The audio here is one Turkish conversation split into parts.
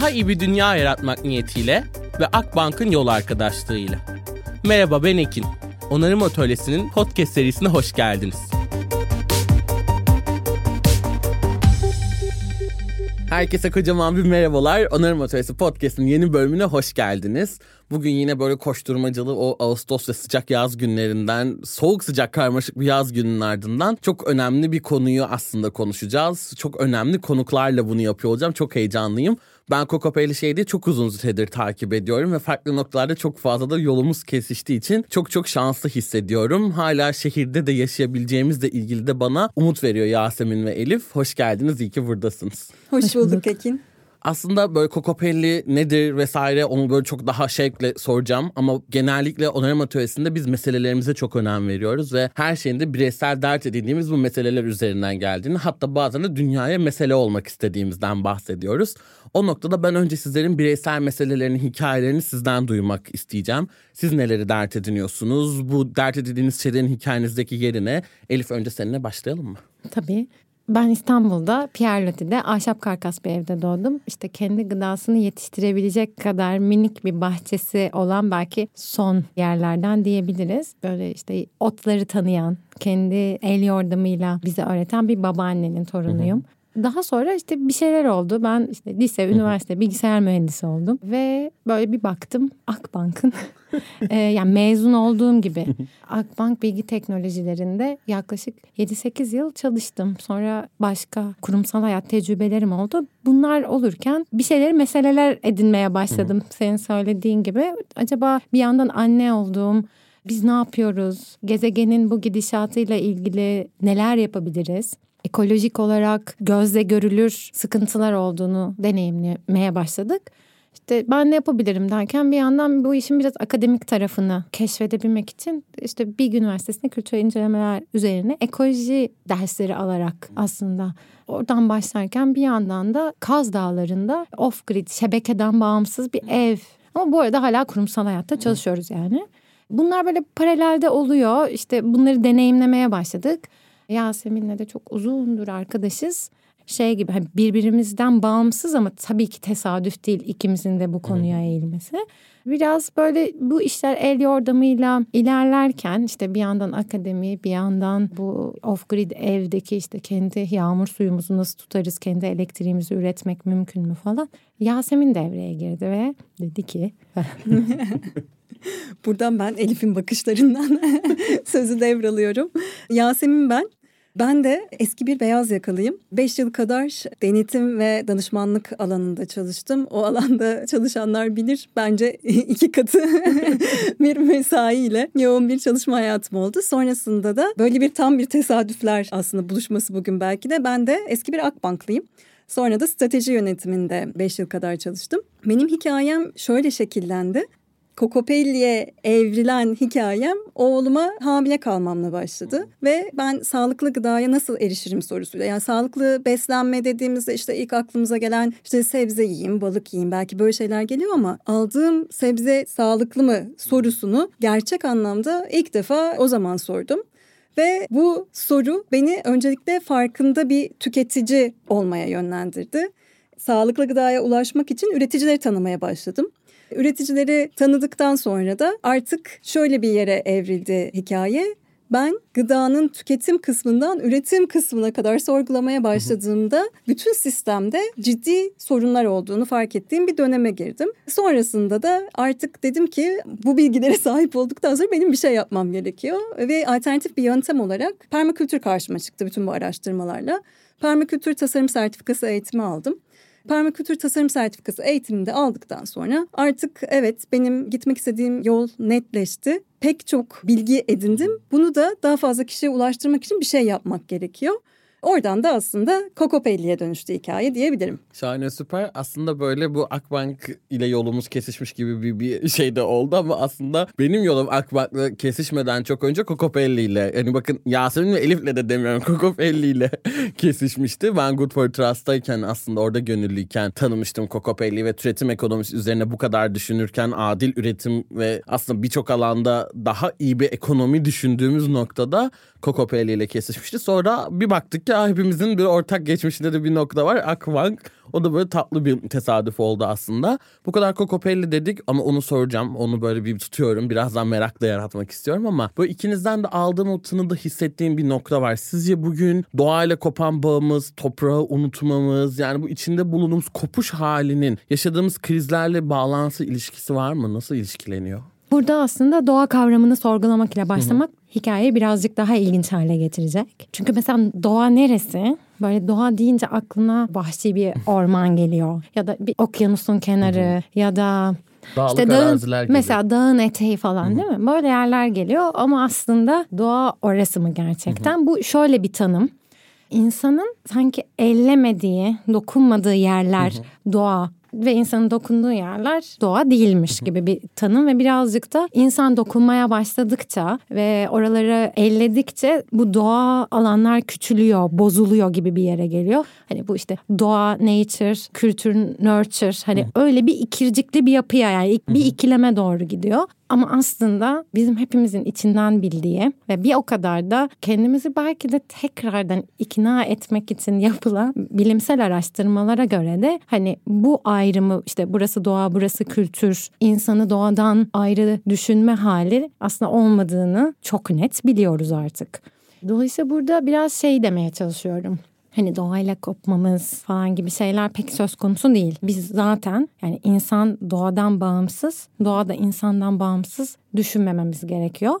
Daha iyi bir dünya yaratmak niyetiyle ve Akbank'ın yol arkadaşlığıyla. Merhaba ben Ekin. Onarım Atölyesi'nin podcast serisine hoş geldiniz. Herkese kocaman bir merhabalar. Onarım Atölyesi Podcast'ın yeni bölümüne hoş geldiniz. Bugün yine böyle koşturmacalı o Ağustos ve sıcak yaz günlerinden, soğuk sıcak karmaşık bir yaz gününün ardından çok önemli bir konuyu aslında konuşacağız. Çok önemli konuklarla bunu yapıyor olacağım. Çok heyecanlıyım. Ben Kokopeli şeydi çok uzun süredir takip ediyorum ve farklı noktalarda çok fazla da yolumuz kesiştiği için çok çok şanslı hissediyorum. Hala şehirde de yaşayabileceğimizle ilgili de bana umut veriyor Yasemin ve Elif. Hoş geldiniz, iyi ki buradasınız. Hoş, Hoş bulduk Ekin aslında böyle Kokopelli nedir vesaire onu böyle çok daha şevkle soracağım. Ama genellikle onarım atölyesinde biz meselelerimize çok önem veriyoruz ve her şeyinde bireysel dert edindiğimiz bu meseleler üzerinden geldiğini hatta bazen de dünyaya mesele olmak istediğimizden bahsediyoruz. O noktada ben önce sizlerin bireysel meselelerini, hikayelerini sizden duymak isteyeceğim. Siz neleri dert ediniyorsunuz? Bu dert edindiğiniz şeylerin hikayenizdeki yerine Elif önce seninle başlayalım mı? Tabii. Ben İstanbul'da Pierre Loti'de ahşap karkas bir evde doğdum. İşte kendi gıdasını yetiştirebilecek kadar minik bir bahçesi olan belki son yerlerden diyebiliriz. Böyle işte otları tanıyan, kendi el yordamıyla bize öğreten bir babaannenin torunuyum. Hı hı. Daha sonra işte bir şeyler oldu. Ben işte lise, üniversite, bilgisayar mühendisi oldum. Ve böyle bir baktım Akbank'ın e, yani mezun olduğum gibi Akbank bilgi teknolojilerinde yaklaşık 7-8 yıl çalıştım. Sonra başka kurumsal hayat tecrübelerim oldu. Bunlar olurken bir şeyleri meseleler edinmeye başladım. Senin söylediğin gibi. Acaba bir yandan anne olduğum biz ne yapıyoruz? Gezegenin bu gidişatıyla ilgili neler yapabiliriz? Ekolojik olarak gözle görülür sıkıntılar olduğunu deneyimlemeye başladık. İşte ben ne yapabilirim derken bir yandan bu işin biraz akademik tarafını keşfedebilmek için işte Bilgi Üniversitesi'nde kültür incelemeler üzerine ekoloji dersleri alarak aslında oradan başlarken bir yandan da Kaz Dağları'nda off-grid, şebekeden bağımsız bir ev. Ama bu arada hala kurumsal hayatta çalışıyoruz yani. Bunlar böyle paralelde oluyor. İşte bunları deneyimlemeye başladık. Yasemin'le de çok uzundur arkadaşız. Şey gibi hani birbirimizden bağımsız ama tabii ki tesadüf değil ikimizin de bu konuya eğilmesi. Biraz böyle bu işler el yordamıyla ilerlerken işte bir yandan akademi bir yandan bu off grid evdeki işte kendi yağmur suyumuzu nasıl tutarız kendi elektriğimizi üretmek mümkün mü falan. Yasemin devreye girdi ve dedi ki Buradan ben Elif'in bakışlarından sözü devralıyorum. Yasemin ben ben de eski bir beyaz yakalıyım. Beş yıl kadar denetim ve danışmanlık alanında çalıştım. O alanda çalışanlar bilir bence iki katı bir mesaiyle yoğun bir çalışma hayatım oldu. Sonrasında da böyle bir tam bir tesadüfler aslında buluşması bugün belki de. Ben de eski bir Akbanklıyım. Sonra da strateji yönetiminde 5 yıl kadar çalıştım. Benim hikayem şöyle şekillendi. Kokopelli'ye evrilen hikayem oğluma hamile kalmamla başladı. Ve ben sağlıklı gıdaya nasıl erişirim sorusuyla. Yani sağlıklı beslenme dediğimizde işte ilk aklımıza gelen işte sebze yiyeyim, balık yiyeyim belki böyle şeyler geliyor ama aldığım sebze sağlıklı mı sorusunu gerçek anlamda ilk defa o zaman sordum. Ve bu soru beni öncelikle farkında bir tüketici olmaya yönlendirdi. Sağlıklı gıdaya ulaşmak için üreticileri tanımaya başladım. Üreticileri tanıdıktan sonra da artık şöyle bir yere evrildi hikaye. Ben gıdanın tüketim kısmından üretim kısmına kadar sorgulamaya başladığımda bütün sistemde ciddi sorunlar olduğunu fark ettiğim bir döneme girdim. Sonrasında da artık dedim ki bu bilgilere sahip olduktan sonra benim bir şey yapmam gerekiyor. Ve alternatif bir yöntem olarak permakültür karşıma çıktı bütün bu araştırmalarla. Permakültür tasarım sertifikası eğitimi aldım. Permakültür tasarım sertifikası eğitimini de aldıktan sonra artık evet benim gitmek istediğim yol netleşti. Pek çok bilgi edindim. Bunu da daha fazla kişiye ulaştırmak için bir şey yapmak gerekiyor. Oradan da aslında Kokopelli'ye dönüştü hikaye diyebilirim. Şahane süper. Aslında böyle bu Akbank ile yolumuz kesişmiş gibi bir, bir şey de oldu ama aslında benim yolum Akbank'la kesişmeden çok önce Kokopelli ile. Yani bakın Yasemin ve Elif'le de demiyorum Kokopelli ile kesişmişti. Ben Good for Trust'tayken aslında orada gönüllüyken tanımıştım Kokopelli'yi ve türetim ekonomisi üzerine bu kadar düşünürken adil üretim ve aslında birçok alanda daha iyi bir ekonomi düşündüğümüz noktada Kokopelli ile kesişmişti. Sonra bir baktık ki hepimizin bir ortak geçmişinde de bir nokta var. Akbank o da böyle tatlı bir tesadüf oldu aslında. Bu kadar Kokopelli dedik ama onu soracağım. Onu böyle bir tutuyorum. Birazdan merakla yaratmak istiyorum ama böyle ikinizden de aldığım o tınıda hissettiğim bir nokta var. Sizce bugün doğayla kopan bağımız, toprağı unutmamız yani bu içinde bulunduğumuz kopuş halinin yaşadığımız krizlerle bağlantısı ilişkisi var mı? Nasıl ilişkileniyor? Burada aslında doğa kavramını sorgulamak ile başlamak hikayeyi birazcık daha ilginç hale getirecek. Çünkü mesela doğa neresi? Böyle doğa deyince aklına vahşi bir orman geliyor. Ya da bir okyanusun kenarı ya da Dağlık işte dağın, gibi. mesela dağın eteği falan değil mi? Böyle yerler geliyor ama aslında doğa orası mı gerçekten? Bu şöyle bir tanım. İnsanın sanki ellemediği, dokunmadığı yerler doğa ve insanın dokunduğu yerler doğa değilmiş gibi bir tanım ve birazcık da insan dokunmaya başladıkça ve oraları elledikçe bu doğa alanlar küçülüyor, bozuluyor gibi bir yere geliyor. Hani bu işte doğa, nature, kültür, nurture hani öyle bir ikircikli bir yapıya yani bir ikileme doğru gidiyor. Ama aslında bizim hepimizin içinden bildiği ve bir o kadar da kendimizi belki de tekrardan ikna etmek için yapılan bilimsel araştırmalara göre de hani bu ayrımı işte burası doğa burası kültür insanı doğadan ayrı düşünme hali aslında olmadığını çok net biliyoruz artık. Dolayısıyla burada biraz şey demeye çalışıyorum hani doğayla kopmamız falan gibi şeyler pek söz konusu değil. Biz zaten yani insan doğadan bağımsız, doğa da insandan bağımsız düşünmememiz gerekiyor.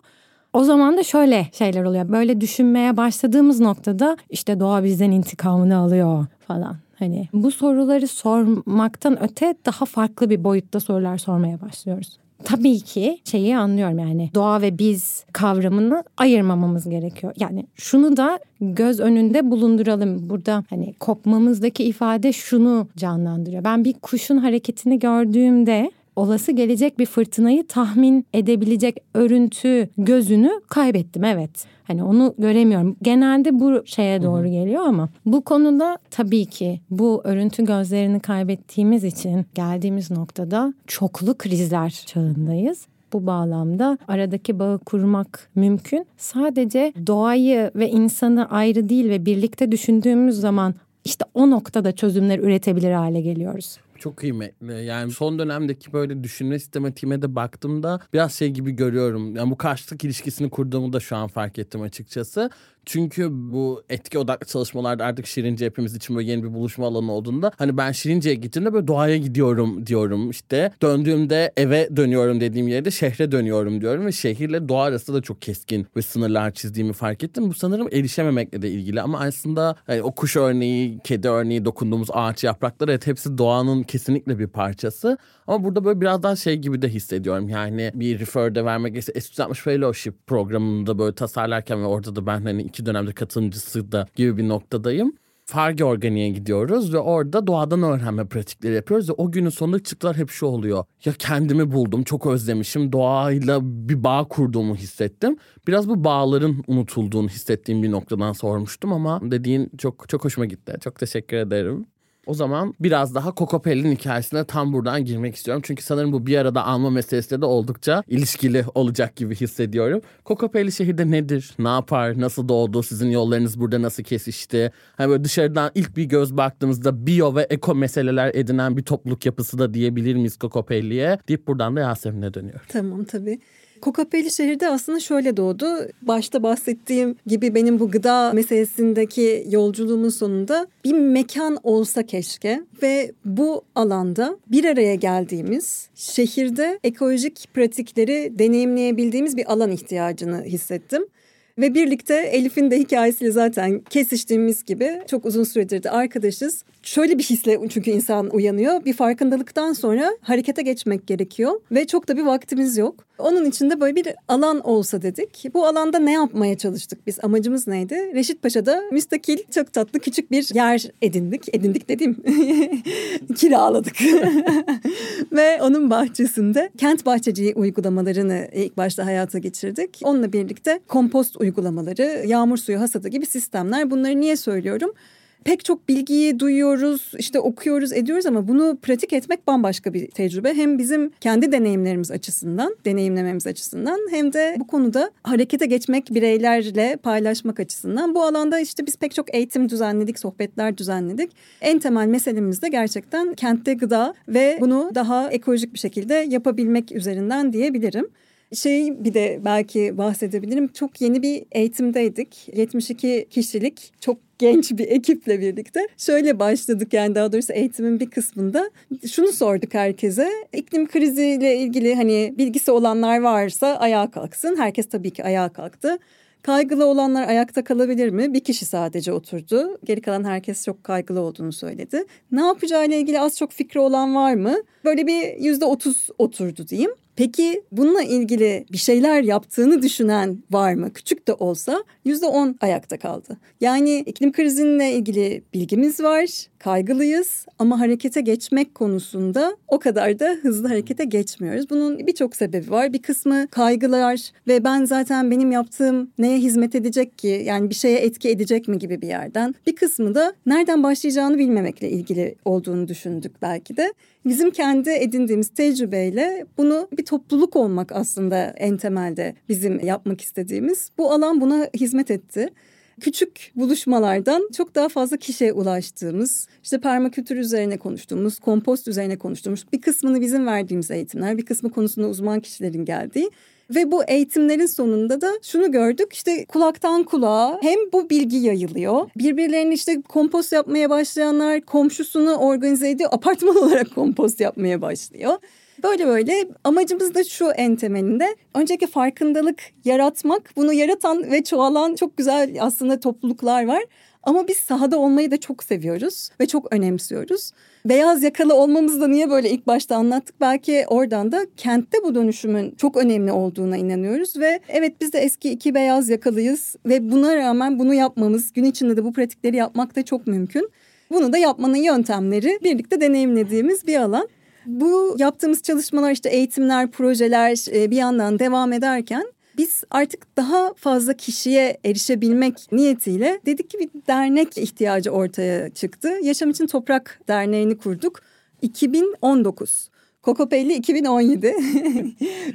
O zaman da şöyle şeyler oluyor. Böyle düşünmeye başladığımız noktada işte doğa bizden intikamını alıyor falan. Hani bu soruları sormaktan öte daha farklı bir boyutta sorular sormaya başlıyoruz. Tabii ki şeyi anlıyorum yani doğa ve biz kavramını ayırmamamız gerekiyor. Yani şunu da göz önünde bulunduralım. Burada hani kopmamızdaki ifade şunu canlandırıyor. Ben bir kuşun hareketini gördüğümde olası gelecek bir fırtınayı tahmin edebilecek örüntü gözünü kaybettim evet. Hani onu göremiyorum. Genelde bu şeye doğru geliyor ama bu konuda tabii ki bu örüntü gözlerini kaybettiğimiz için geldiğimiz noktada çoklu krizler çağındayız. Bu bağlamda aradaki bağı kurmak mümkün. Sadece doğayı ve insanı ayrı değil ve birlikte düşündüğümüz zaman işte o noktada çözümler üretebilir hale geliyoruz. Çok kıymetli. Yani son dönemdeki böyle düşünme sistematiğime de baktığımda biraz şey gibi görüyorum. Yani bu karşılık ilişkisini kurduğumu da şu an fark ettim açıkçası. Çünkü bu etki odaklı çalışmalarda artık Şirince hepimiz için böyle yeni bir buluşma alanı olduğunda hani ben Şirince'ye gittiğimde böyle doğaya gidiyorum diyorum işte. Döndüğümde eve dönüyorum dediğim yerde şehre dönüyorum diyorum ve şehirle doğa arasında da çok keskin ve sınırlar çizdiğimi fark ettim. Bu sanırım erişememekle de ilgili ama aslında hani o kuş örneği, kedi örneği, dokunduğumuz ağaç yaprakları evet hepsi doğanın kesinlikle bir parçası. Ama burada böyle biraz daha şey gibi de hissediyorum. Yani bir refer'de vermek gerekirse S360 Fellowship programında böyle tasarlarken ve orada da ben hani iki dönemde katılımcısı da gibi bir noktadayım. Farge Organi'ye gidiyoruz ve orada doğadan öğrenme pratikleri yapıyoruz ve o günün sonunda çıktılar hep şu oluyor. Ya kendimi buldum, çok özlemişim, doğayla bir bağ kurduğumu hissettim. Biraz bu bağların unutulduğunu hissettiğim bir noktadan sormuştum ama dediğin çok çok hoşuma gitti. Çok teşekkür ederim. O zaman biraz daha Kokopelli'nin hikayesine tam buradan girmek istiyorum. Çünkü sanırım bu bir arada alma meselesi de oldukça ilişkili olacak gibi hissediyorum. Kokopelli şehirde nedir? Ne yapar? Nasıl doğdu? Sizin yollarınız burada nasıl kesişti? Hani böyle dışarıdan ilk bir göz baktığımızda biyo ve eko meseleler edinen bir topluluk yapısı da diyebilir miyiz Kokopelli'ye? Deyip buradan da Yasemin'e dönüyorum. Tamam tabii. Kokapeli şehirde aslında şöyle doğdu. Başta bahsettiğim gibi benim bu gıda meselesindeki yolculuğumun sonunda bir mekan olsa keşke ve bu alanda bir araya geldiğimiz şehirde ekolojik pratikleri deneyimleyebildiğimiz bir alan ihtiyacını hissettim. Ve birlikte Elif'in de hikayesiyle zaten kesiştiğimiz gibi çok uzun süredir de arkadaşız. Şöyle bir hisle çünkü insan uyanıyor. Bir farkındalıktan sonra harekete geçmek gerekiyor. Ve çok da bir vaktimiz yok. Onun için de böyle bir alan olsa dedik. Bu alanda ne yapmaya çalıştık biz? Amacımız neydi? Reşit Paşa'da müstakil çok tatlı küçük bir yer edindik. Edindik dediğim kiraladık. Ve onun bahçesinde kent bahçeciği uygulamalarını ilk başta hayata geçirdik. Onunla birlikte kompost uygulamaları, yağmur suyu hasadı gibi sistemler. Bunları niye söylüyorum? Pek çok bilgiyi duyuyoruz, işte okuyoruz, ediyoruz ama bunu pratik etmek bambaşka bir tecrübe. Hem bizim kendi deneyimlerimiz açısından, deneyimlememiz açısından hem de bu konuda harekete geçmek bireylerle paylaşmak açısından. Bu alanda işte biz pek çok eğitim düzenledik, sohbetler düzenledik. En temel meselemiz de gerçekten kentte gıda ve bunu daha ekolojik bir şekilde yapabilmek üzerinden diyebilirim. Şey bir de belki bahsedebilirim. Çok yeni bir eğitimdeydik. 72 kişilik çok genç bir ekiple birlikte şöyle başladık yani daha doğrusu eğitimin bir kısmında şunu sorduk herkese iklim kriziyle ilgili hani bilgisi olanlar varsa ayağa kalksın herkes tabii ki ayağa kalktı Kaygılı olanlar ayakta kalabilir mi? Bir kişi sadece oturdu. Geri kalan herkes çok kaygılı olduğunu söyledi. Ne yapacağıyla ilgili az çok fikri olan var mı? Böyle bir yüzde otuz oturdu diyeyim. Peki bununla ilgili bir şeyler yaptığını düşünen var mı? Küçük de olsa yüzde on ayakta kaldı. Yani iklim krizinle ilgili bilgimiz var, kaygılıyız ama harekete geçmek konusunda o kadar da hızlı harekete geçmiyoruz. Bunun birçok sebebi var. Bir kısmı kaygılar ve ben zaten benim yaptığım neye hizmet edecek ki? Yani bir şeye etki edecek mi gibi bir yerden. Bir kısmı da nereden başlayacağını bilmemekle ilgili olduğunu düşündük belki de. Bizim kendi edindiğimiz tecrübeyle bunu bir topluluk olmak aslında en temelde bizim yapmak istediğimiz. Bu alan buna hizmet etti küçük buluşmalardan çok daha fazla kişiye ulaştığımız, işte permakültür üzerine konuştuğumuz, kompost üzerine konuştuğumuz bir kısmını bizim verdiğimiz eğitimler, bir kısmı konusunda uzman kişilerin geldiği ve bu eğitimlerin sonunda da şunu gördük işte kulaktan kulağa hem bu bilgi yayılıyor. Birbirlerinin işte kompost yapmaya başlayanlar komşusunu organize ediyor. Apartman olarak kompost yapmaya başlıyor. Böyle böyle amacımız da şu en temelinde. Öncelikle farkındalık yaratmak. Bunu yaratan ve çoğalan çok güzel aslında topluluklar var. Ama biz sahada olmayı da çok seviyoruz ve çok önemsiyoruz. Beyaz yakalı olmamızı da niye böyle ilk başta anlattık? Belki oradan da kentte bu dönüşümün çok önemli olduğuna inanıyoruz ve evet biz de eski iki beyaz yakalıyız ve buna rağmen bunu yapmamız, gün içinde de bu pratikleri yapmak da çok mümkün. Bunu da yapmanın yöntemleri birlikte deneyimlediğimiz bir alan. Bu yaptığımız çalışmalar işte eğitimler, projeler e, bir yandan devam ederken biz artık daha fazla kişiye erişebilmek niyetiyle dedik ki bir dernek ihtiyacı ortaya çıktı. Yaşam için Toprak Derneği'ni kurduk 2019. Kokopelli 2017.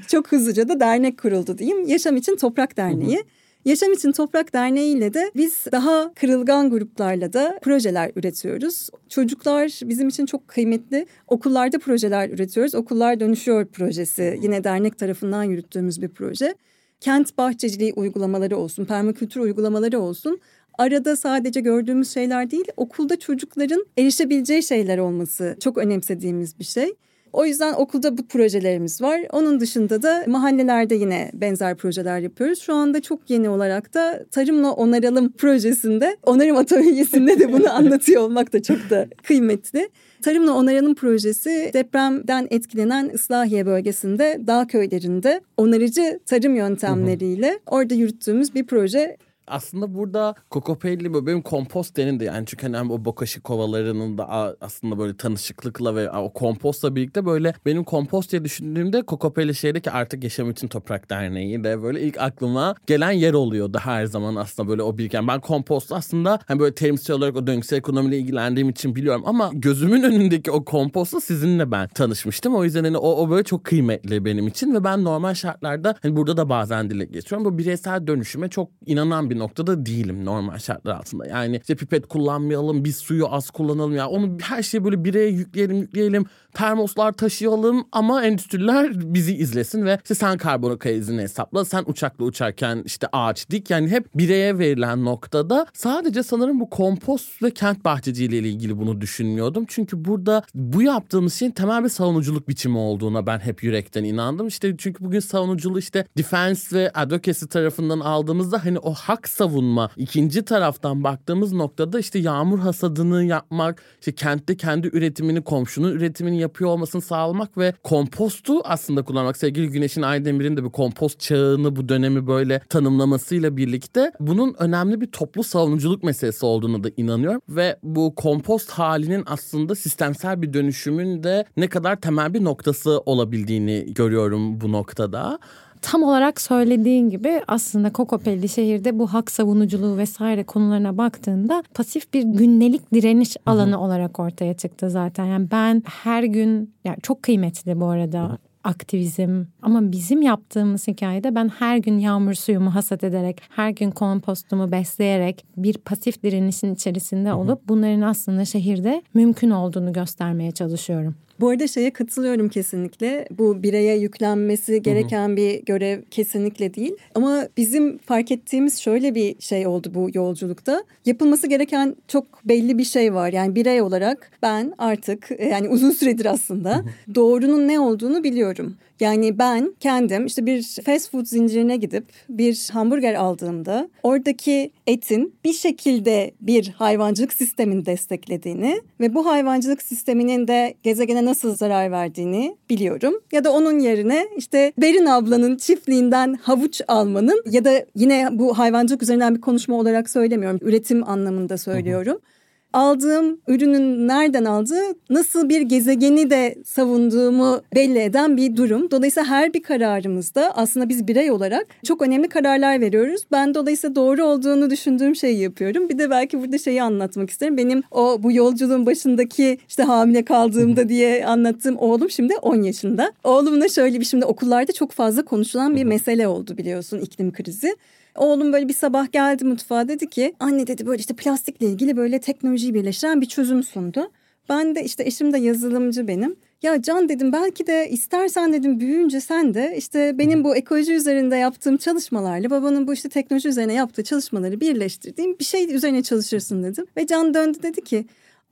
Çok hızlıca da dernek kuruldu diyeyim. Yaşam için Toprak Derneği. Hı hı. Yaşam için Toprak Derneği ile de biz daha kırılgan gruplarla da projeler üretiyoruz. Çocuklar bizim için çok kıymetli. Okullarda projeler üretiyoruz. Okullar Dönüşüyor projesi yine dernek tarafından yürüttüğümüz bir proje. Kent bahçeciliği uygulamaları olsun, permakültür uygulamaları olsun arada sadece gördüğümüz şeyler değil, okulda çocukların erişebileceği şeyler olması çok önemsediğimiz bir şey. O yüzden okulda bu projelerimiz var. Onun dışında da mahallelerde yine benzer projeler yapıyoruz. Şu anda çok yeni olarak da Tarımla Onaralım projesinde, onarım atölyesinde de bunu anlatıyor olmak da çok da kıymetli. Tarımla Onaralım projesi depremden etkilenen Islahiye bölgesinde dağ köylerinde onarıcı tarım yöntemleriyle orada yürüttüğümüz bir proje aslında burada Kokopelli böyle benim kompost denindi yani çünkü hani o bokaşı kovalarının da aslında böyle tanışıklıkla ve o kompostla birlikte böyle benim kompost diye düşündüğümde Kokopelli şeydeki artık Yaşam için Toprak Derneği de böyle ilk aklıma gelen yer oluyordu her zaman aslında böyle o biriken. Ben kompost aslında hani böyle terimsel olarak o döngüsel ekonomiyle ilgilendiğim için biliyorum ama gözümün önündeki o kompostla sizinle ben tanışmıştım. O yüzden hani o, o böyle çok kıymetli benim için ve ben normal şartlarda hani burada da bazen dile getiriyorum. Bu bireysel dönüşüme çok inanan bir bir noktada değilim normal şartlar altında. Yani işte pipet kullanmayalım, biz suyu az kullanalım ya. Onu her şeyi böyle bireye yükleyelim, yükleyelim. Termoslar taşıyalım ama endüstriler bizi izlesin ve işte sen karbon izini hesapla. Sen uçakla uçarken işte ağaç dik. Yani hep bireye verilen noktada sadece sanırım bu kompost ve kent bahçeciliği ile ilgili bunu düşünmüyordum. Çünkü burada bu yaptığımız şeyin temel bir savunuculuk biçimi olduğuna ben hep yürekten inandım. İşte çünkü bugün savunuculuğu işte defense ve advocacy tarafından aldığımızda hani o hak savunma. İkinci taraftan baktığımız noktada işte yağmur hasadını yapmak, işte kentte kendi üretimini, komşunun üretimini yapıyor olmasını sağlamak ve kompostu aslında kullanmak. Sevgili Güneş'in Aydemir'in de bir kompost çağını bu dönemi böyle tanımlamasıyla birlikte bunun önemli bir toplu savunuculuk meselesi olduğuna da inanıyorum. Ve bu kompost halinin aslında sistemsel bir dönüşümün de ne kadar temel bir noktası olabildiğini görüyorum bu noktada. Tam olarak söylediğin gibi aslında Kokopelli şehirde bu hak savunuculuğu vesaire konularına baktığında pasif bir gündelik direniş alanı olarak ortaya çıktı zaten. Yani ben her gün yani çok kıymetli bu arada aktivizm ama bizim yaptığımız hikayede ben her gün yağmur suyumu hasat ederek her gün kompostumu besleyerek bir pasif direnişin içerisinde olup bunların aslında şehirde mümkün olduğunu göstermeye çalışıyorum. Bu arada şeye katılıyorum kesinlikle. Bu bireye yüklenmesi gereken bir görev kesinlikle değil. Ama bizim fark ettiğimiz şöyle bir şey oldu bu yolculukta. Yapılması gereken çok belli bir şey var. Yani birey olarak ben artık yani uzun süredir aslında doğrunun ne olduğunu biliyorum. Yani ben kendim işte bir fast food zincirine gidip bir hamburger aldığımda oradaki etin bir şekilde bir hayvancılık sistemini desteklediğini ve bu hayvancılık sisteminin de gezegene nasıl zarar verdiğini biliyorum. Ya da onun yerine işte Berin ablanın çiftliğinden havuç almanın ya da yine bu hayvancılık üzerinden bir konuşma olarak söylemiyorum. Üretim anlamında söylüyorum. Hı hı aldığım ürünün nereden aldığı nasıl bir gezegeni de savunduğumu belli eden bir durum. Dolayısıyla her bir kararımızda aslında biz birey olarak çok önemli kararlar veriyoruz. Ben dolayısıyla doğru olduğunu düşündüğüm şeyi yapıyorum. Bir de belki burada şeyi anlatmak isterim. Benim o bu yolculuğun başındaki işte hamile kaldığımda diye anlattığım oğlum şimdi 10 yaşında. Oğlumla şöyle bir şimdi okullarda çok fazla konuşulan bir mesele oldu biliyorsun iklim krizi. Oğlum böyle bir sabah geldi mutfağa dedi ki anne dedi böyle işte plastikle ilgili böyle teknolojiyi birleştiren bir çözüm sundu. Ben de işte eşim de yazılımcı benim. Ya Can dedim belki de istersen dedim büyüyünce sen de işte benim bu ekoloji üzerinde yaptığım çalışmalarla babanın bu işte teknoloji üzerine yaptığı çalışmaları birleştirdiğim bir şey üzerine çalışırsın dedim. Ve Can döndü dedi ki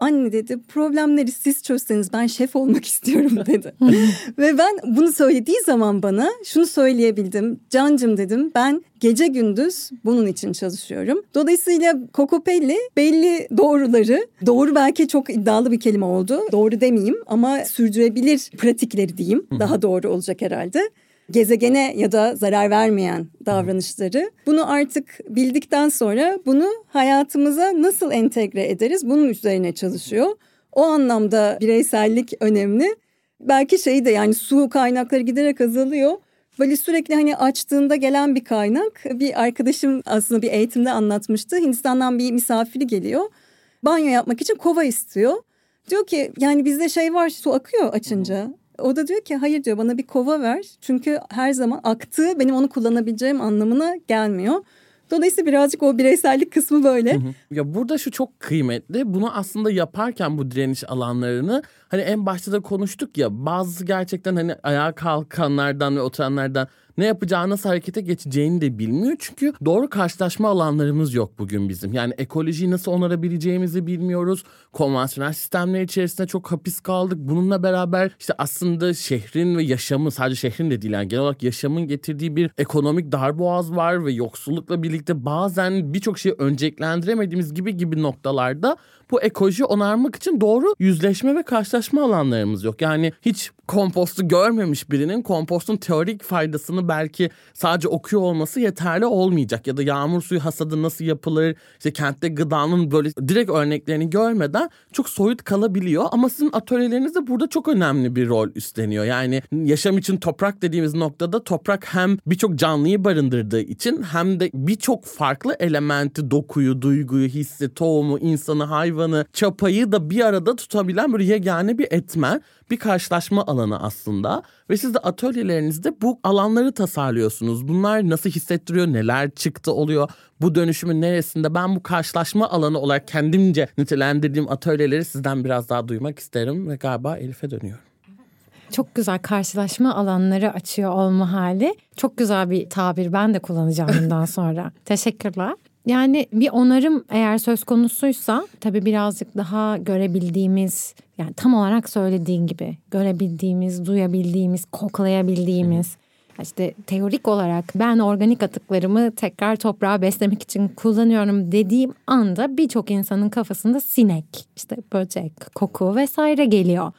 anne dedi problemleri siz çözseniz ben şef olmak istiyorum dedi. Ve ben bunu söylediği zaman bana şunu söyleyebildim. Cancım dedim ben gece gündüz bunun için çalışıyorum. Dolayısıyla Kokopelli belli doğruları, doğru belki çok iddialı bir kelime oldu. Doğru demeyeyim ama sürdürebilir pratikleri diyeyim. Daha doğru olacak herhalde gezegene ya da zarar vermeyen davranışları. Bunu artık bildikten sonra bunu hayatımıza nasıl entegre ederiz bunun üzerine çalışıyor. O anlamda bireysellik önemli. Belki şey de yani su kaynakları giderek azalıyor. Böyle sürekli hani açtığında gelen bir kaynak. Bir arkadaşım aslında bir eğitimde anlatmıştı. Hindistan'dan bir misafiri geliyor. Banyo yapmak için kova istiyor. Diyor ki yani bizde şey var su akıyor açınca. O da diyor ki hayır diyor bana bir kova ver. Çünkü her zaman aktığı benim onu kullanabileceğim anlamına gelmiyor. Dolayısıyla birazcık o bireysellik kısmı böyle. Hı hı. Ya burada şu çok kıymetli. Bunu aslında yaparken bu direniş alanlarını hani en başta da konuştuk ya bazı gerçekten hani ayağa kalkanlardan ve oturanlardan ne yapacağını nasıl harekete geçeceğini de bilmiyor. Çünkü doğru karşılaşma alanlarımız yok bugün bizim. Yani ekolojiyi nasıl onarabileceğimizi bilmiyoruz. Konvansiyonel sistemler içerisinde çok hapis kaldık. Bununla beraber işte aslında şehrin ve yaşamı sadece şehrin de değil yani genel olarak yaşamın getirdiği bir ekonomik darboğaz var ve yoksullukla birlikte bazen birçok şeyi önceliklendiremediğimiz gibi gibi noktalarda bu ekoloji onarmak için doğru yüzleşme ve karşılaşma alanlarımız yok. Yani hiç kompostu görmemiş birinin kompostun teorik faydasını belki sadece okuyor olması yeterli olmayacak. Ya da yağmur suyu hasadı nasıl yapılır, işte kentte gıdanın böyle direkt örneklerini görmeden çok soyut kalabiliyor. Ama sizin atölyeleriniz de burada çok önemli bir rol üstleniyor. Yani yaşam için toprak dediğimiz noktada toprak hem birçok canlıyı barındırdığı için hem de birçok farklı elementi, dokuyu, duyguyu, hissi, tohumu, insanı, hayvanı, çapayı da bir arada tutabilen böyle yegane bir etmen bir karşılaşma alanı aslında ve siz de atölyelerinizde bu alanları tasarlıyorsunuz. Bunlar nasıl hissettiriyor, neler çıktı oluyor, bu dönüşümün neresinde ben bu karşılaşma alanı olarak kendimce nitelendirdiğim atölyeleri sizden biraz daha duymak isterim ve galiba Elif'e dönüyorum. Çok güzel karşılaşma alanları açıyor olma hali. Çok güzel bir tabir ben de kullanacağım bundan sonra. Teşekkürler. Yani bir onarım eğer söz konusuysa tabii birazcık daha görebildiğimiz yani tam olarak söylediğin gibi görebildiğimiz, duyabildiğimiz, koklayabildiğimiz işte teorik olarak ben organik atıklarımı tekrar toprağa beslemek için kullanıyorum dediğim anda birçok insanın kafasında sinek, işte böcek, koku vesaire geliyor.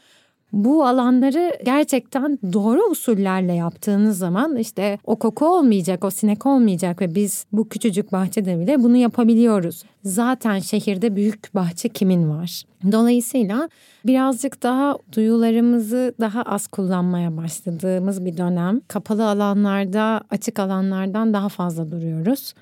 Bu alanları gerçekten doğru usullerle yaptığınız zaman işte o koku olmayacak, o sinek olmayacak ve biz bu küçücük bahçede bile bunu yapabiliyoruz. Zaten şehirde büyük bahçe kimin var? Dolayısıyla birazcık daha duyularımızı daha az kullanmaya başladığımız bir dönem. Kapalı alanlarda, açık alanlardan daha fazla duruyoruz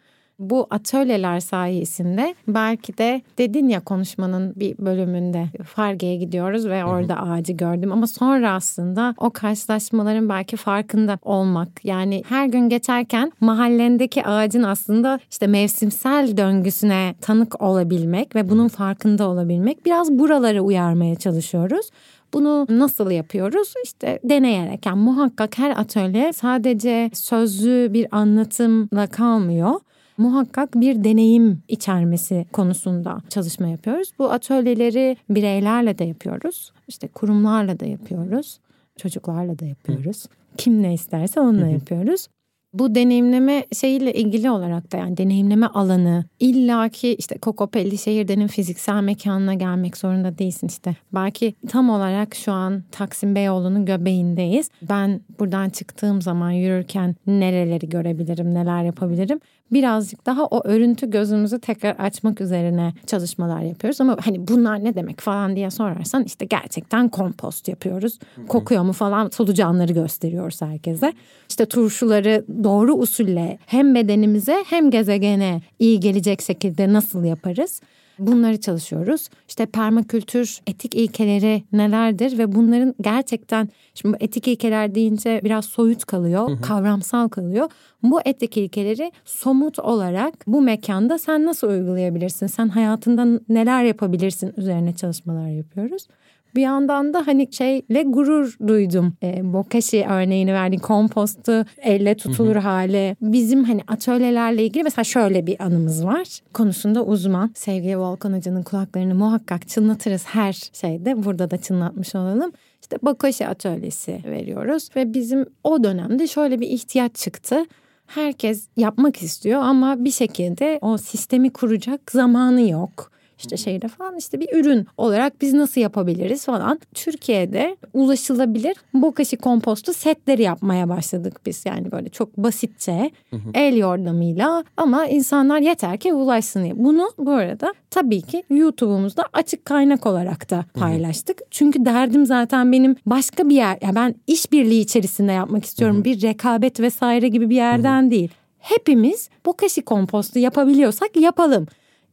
bu atölyeler sayesinde belki de dedin ya konuşmanın bir bölümünde Farge'ye gidiyoruz ve orada ağacı gördüm ama sonra aslında o karşılaşmaların belki farkında olmak yani her gün geçerken mahallendeki ağacın aslında işte mevsimsel döngüsüne tanık olabilmek ve bunun farkında olabilmek biraz buraları uyarmaya çalışıyoruz. Bunu nasıl yapıyoruz? İşte deneyerek. Yani muhakkak her atölye sadece sözlü bir anlatımla kalmıyor muhakkak bir deneyim içermesi konusunda çalışma yapıyoruz. Bu atölyeleri bireylerle de yapıyoruz. İşte kurumlarla da yapıyoruz. Çocuklarla da yapıyoruz. Kim ne isterse onunla yapıyoruz bu deneyimleme şeyiyle ilgili olarak da yani deneyimleme alanı illaki işte Kokopelli şehirdenin fiziksel mekanına gelmek zorunda değilsin işte. Belki tam olarak şu an Taksim Beyoğlu'nun göbeğindeyiz. Ben buradan çıktığım zaman yürürken nereleri görebilirim, neler yapabilirim? Birazcık daha o örüntü gözümüzü tekrar açmak üzerine çalışmalar yapıyoruz. Ama hani bunlar ne demek falan diye sorarsan işte gerçekten kompost yapıyoruz. Kokuyor mu falan solucanları gösteriyoruz herkese. İşte turşuları doğru usulle hem bedenimize hem gezegene iyi gelecek şekilde nasıl yaparız? Bunları çalışıyoruz. İşte permakültür etik ilkeleri nelerdir ve bunların gerçekten şimdi etik ilkeler deyince biraz soyut kalıyor, hı hı. kavramsal kalıyor. Bu etik ilkeleri somut olarak bu mekanda sen nasıl uygulayabilirsin? Sen hayatında neler yapabilirsin üzerine çalışmalar yapıyoruz. Bir yandan da hani şeyle gurur duydum. E, bokashi örneğini verdi. Kompostu elle tutulur hale. Bizim hani atölyelerle ilgili mesela şöyle bir anımız var. Konusunda uzman. Sevgili Volkan Hoca'nın kulaklarını muhakkak çınlatırız her şeyde. Burada da çınlatmış olalım. İşte bokashi atölyesi veriyoruz. Ve bizim o dönemde şöyle bir ihtiyaç çıktı herkes yapmak istiyor ama bir şekilde o sistemi kuracak zamanı yok işte şeyde falan işte bir ürün olarak biz nasıl yapabiliriz falan. Türkiye'de ulaşılabilir bokashi kompostu setleri yapmaya başladık biz. Yani böyle çok basitçe el yordamıyla ama insanlar yeter ki ulaşsın diye. Bunu bu arada tabii ki YouTube'umuzda açık kaynak olarak da paylaştık. Çünkü derdim zaten benim başka bir yer. Ya ben işbirliği içerisinde yapmak istiyorum. Bir rekabet vesaire gibi bir yerden değil. Hepimiz bokashi kompostu yapabiliyorsak yapalım.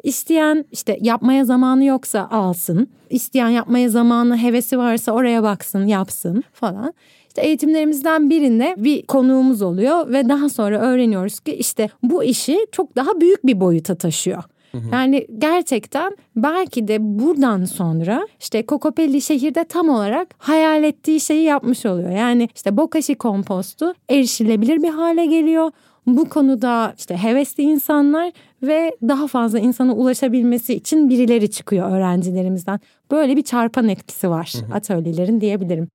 İsteyen işte yapmaya zamanı yoksa alsın. İsteyen yapmaya zamanı, hevesi varsa oraya baksın, yapsın falan. İşte eğitimlerimizden birinde bir konuğumuz oluyor ve daha sonra öğreniyoruz ki işte bu işi çok daha büyük bir boyuta taşıyor. Yani gerçekten belki de buradan sonra işte Kokopelli şehirde tam olarak hayal ettiği şeyi yapmış oluyor. Yani işte bokashi kompostu erişilebilir bir hale geliyor bu konuda işte hevesli insanlar ve daha fazla insana ulaşabilmesi için birileri çıkıyor öğrencilerimizden. Böyle bir çarpan etkisi var atölyelerin diyebilirim.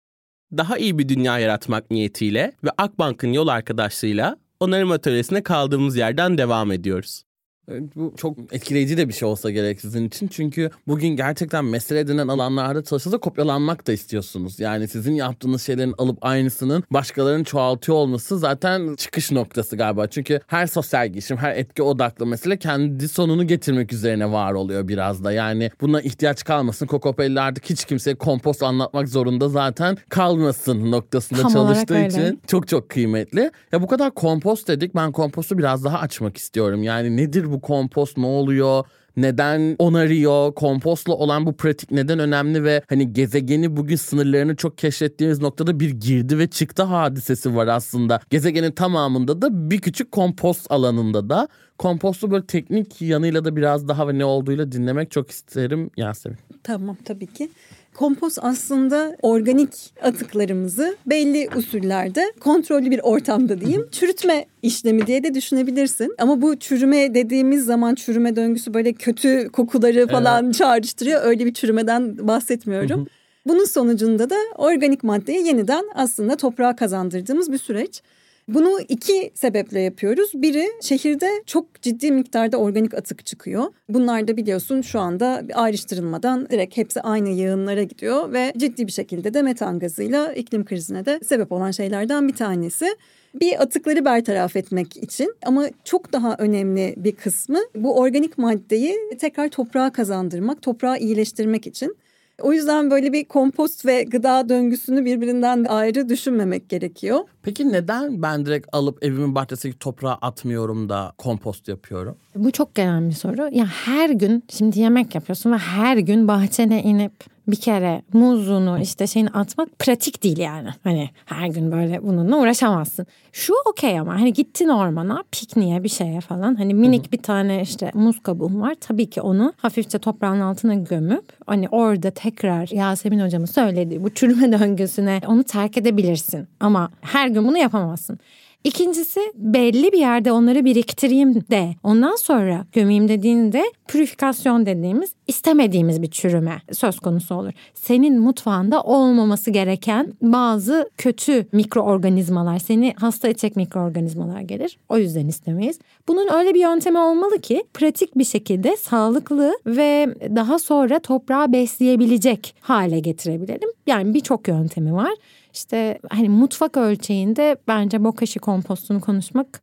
Daha iyi bir dünya yaratmak niyetiyle ve Akbank'ın yol arkadaşlığıyla onarım atölyesine kaldığımız yerden devam ediyoruz. Bu çok etkileyici de bir şey olsa gerek sizin için. Çünkü bugün gerçekten mesele edinen alanlarda çalışırsa kopyalanmak da istiyorsunuz. Yani sizin yaptığınız şeylerin alıp aynısının başkalarının çoğaltıyor olması zaten çıkış noktası galiba. Çünkü her sosyal girişim, her etki odaklı mesele kendi sonunu getirmek üzerine var oluyor biraz da. Yani buna ihtiyaç kalmasın. Kokopelli artık hiç kimseye kompost anlatmak zorunda zaten kalmasın noktasında Tam çalıştığı için çok çok kıymetli. Ya bu kadar kompost dedik. Ben kompostu biraz daha açmak istiyorum. Yani nedir bu bu kompost ne oluyor? Neden onarıyor? Kompostla olan bu pratik neden önemli ve hani gezegeni bugün sınırlarını çok keşfettiğimiz noktada bir girdi ve çıktı hadisesi var aslında. Gezegenin tamamında da bir küçük kompost alanında da kompostu böyle teknik yanıyla da biraz daha ve ne olduğuyla dinlemek çok isterim Yasemin. Tamam tabii ki. Kompost aslında organik atıklarımızı belli usullerde kontrollü bir ortamda diyeyim çürütme işlemi diye de düşünebilirsin. Ama bu çürüme dediğimiz zaman çürüme döngüsü böyle kötü kokuları falan evet. çağrıştırıyor. Öyle bir çürümeden bahsetmiyorum. Bunun sonucunda da organik maddeyi yeniden aslında toprağa kazandırdığımız bir süreç. Bunu iki sebeple yapıyoruz. Biri şehirde çok ciddi miktarda organik atık çıkıyor. Bunlar da biliyorsun şu anda ayrıştırılmadan direkt hepsi aynı yığınlara gidiyor ve ciddi bir şekilde de metan gazıyla iklim krizine de sebep olan şeylerden bir tanesi. Bir atıkları bertaraf etmek için ama çok daha önemli bir kısmı bu organik maddeyi tekrar toprağa kazandırmak, toprağı iyileştirmek için. O yüzden böyle bir kompost ve gıda döngüsünü birbirinden ayrı düşünmemek gerekiyor. Peki neden ben direkt alıp evimin bahçesindeki toprağa atmıyorum da kompost yapıyorum? Bu çok genel bir soru. Ya her gün şimdi yemek yapıyorsun ve her gün bahçene inip bir kere muzunu işte şeyini atmak pratik değil yani. Hani her gün böyle bununla uğraşamazsın. Şu okey ama hani gittin ormana pikniğe bir şeye falan hani minik bir tane işte muz kabuğun var. Tabii ki onu hafifçe toprağın altına gömüp hani orada tekrar Yasemin hocamın söylediği bu çürüme döngüsüne onu terk edebilirsin. Ama her gün bunu yapamazsın. İkincisi belli bir yerde onları biriktireyim de ondan sonra gömeyim dediğinde pürifikasyon dediğimiz istemediğimiz bir çürüme söz konusu olur. Senin mutfağında olmaması gereken bazı kötü mikroorganizmalar seni hasta edecek mikroorganizmalar gelir. O yüzden istemeyiz. Bunun öyle bir yöntemi olmalı ki pratik bir şekilde sağlıklı ve daha sonra toprağı besleyebilecek hale getirebilelim. Yani birçok yöntemi var. İşte hani mutfak ölçeğinde bence bokashi kompostunu konuşmak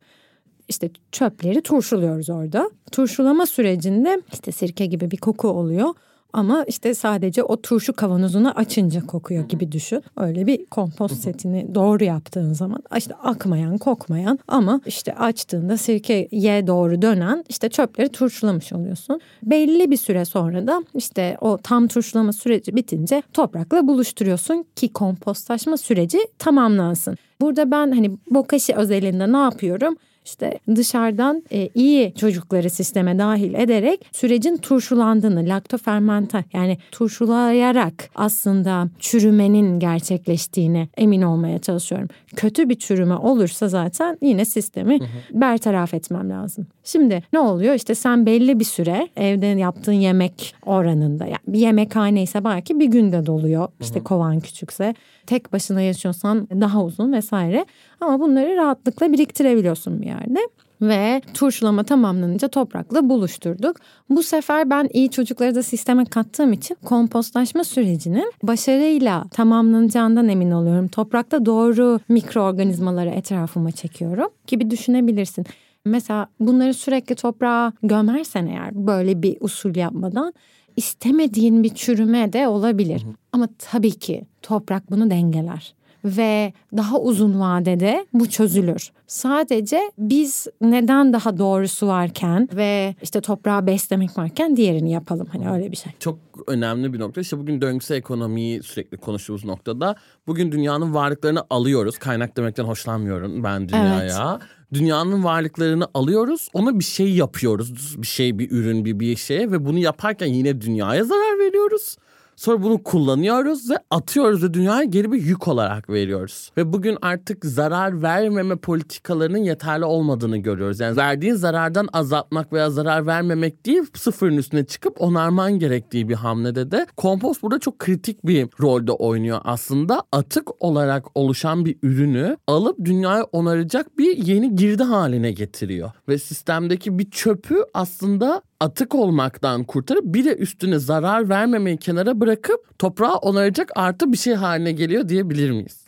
işte çöpleri turşuluyoruz orada. Turşulama sürecinde işte sirke gibi bir koku oluyor. Ama işte sadece o turşu kavanozunu açınca kokuyor gibi düşün. Öyle bir kompost setini doğru yaptığın zaman işte akmayan, kokmayan ama işte açtığında sirkeye doğru dönen işte çöpleri turşulamış oluyorsun. Belli bir süre sonra da işte o tam turşulama süreci bitince toprakla buluşturuyorsun ki kompostlaşma süreci tamamlansın. Burada ben hani bokashi özelinde ne yapıyorum? İşte dışarıdan e, iyi çocukları sisteme dahil ederek sürecin turşulandığını, laktofermente yani turşulayarak aslında çürümenin gerçekleştiğini emin olmaya çalışıyorum. Kötü bir çürüme olursa zaten yine sistemi hı hı. bertaraf etmem lazım. Şimdi ne oluyor? İşte sen belli bir süre evde yaptığın yemek oranında yani bir yemekhane ise belki bir günde doluyor. İşte kovan küçükse tek başına yaşıyorsan daha uzun vesaire. Ama bunları rahatlıkla biriktirebiliyorsun bir yerde ve turşulama tamamlanınca toprakla buluşturduk. Bu sefer ben iyi çocukları da sisteme kattığım için kompostlaşma sürecinin başarıyla tamamlanacağından emin oluyorum. Toprakta doğru mikroorganizmaları etrafıma çekiyorum gibi düşünebilirsin. Mesela bunları sürekli toprağa gömersen eğer böyle bir usul yapmadan istemediğin bir çürüme de olabilir. Ama tabii ki toprak bunu dengeler ve daha uzun vadede bu çözülür. Sadece biz neden daha doğrusu varken ve işte toprağı beslemek varken diğerini yapalım. Hani öyle bir şey. Çok önemli bir nokta. İşte bugün döngüsel ekonomiyi sürekli konuştuğumuz noktada bugün dünyanın varlıklarını alıyoruz. Kaynak demekten hoşlanmıyorum ben dünyaya. Evet dünyanın varlıklarını alıyoruz ona bir şey yapıyoruz bir şey bir ürün bir bir şey ve bunu yaparken yine dünyaya zarar veriyoruz Sonra bunu kullanıyoruz ve atıyoruz ve dünyaya geri bir yük olarak veriyoruz. Ve bugün artık zarar vermeme politikalarının yeterli olmadığını görüyoruz. Yani verdiğin zarardan azaltmak veya zarar vermemek değil sıfırın üstüne çıkıp onarman gerektiği bir hamlede de kompost burada çok kritik bir rolde oynuyor aslında. Atık olarak oluşan bir ürünü alıp dünyaya onaracak bir yeni girdi haline getiriyor. Ve sistemdeki bir çöpü aslında atık olmaktan kurtarıp bir de üstüne zarar vermemeyi kenara bırakıp toprağı onaracak artı bir şey haline geliyor diyebilir miyiz?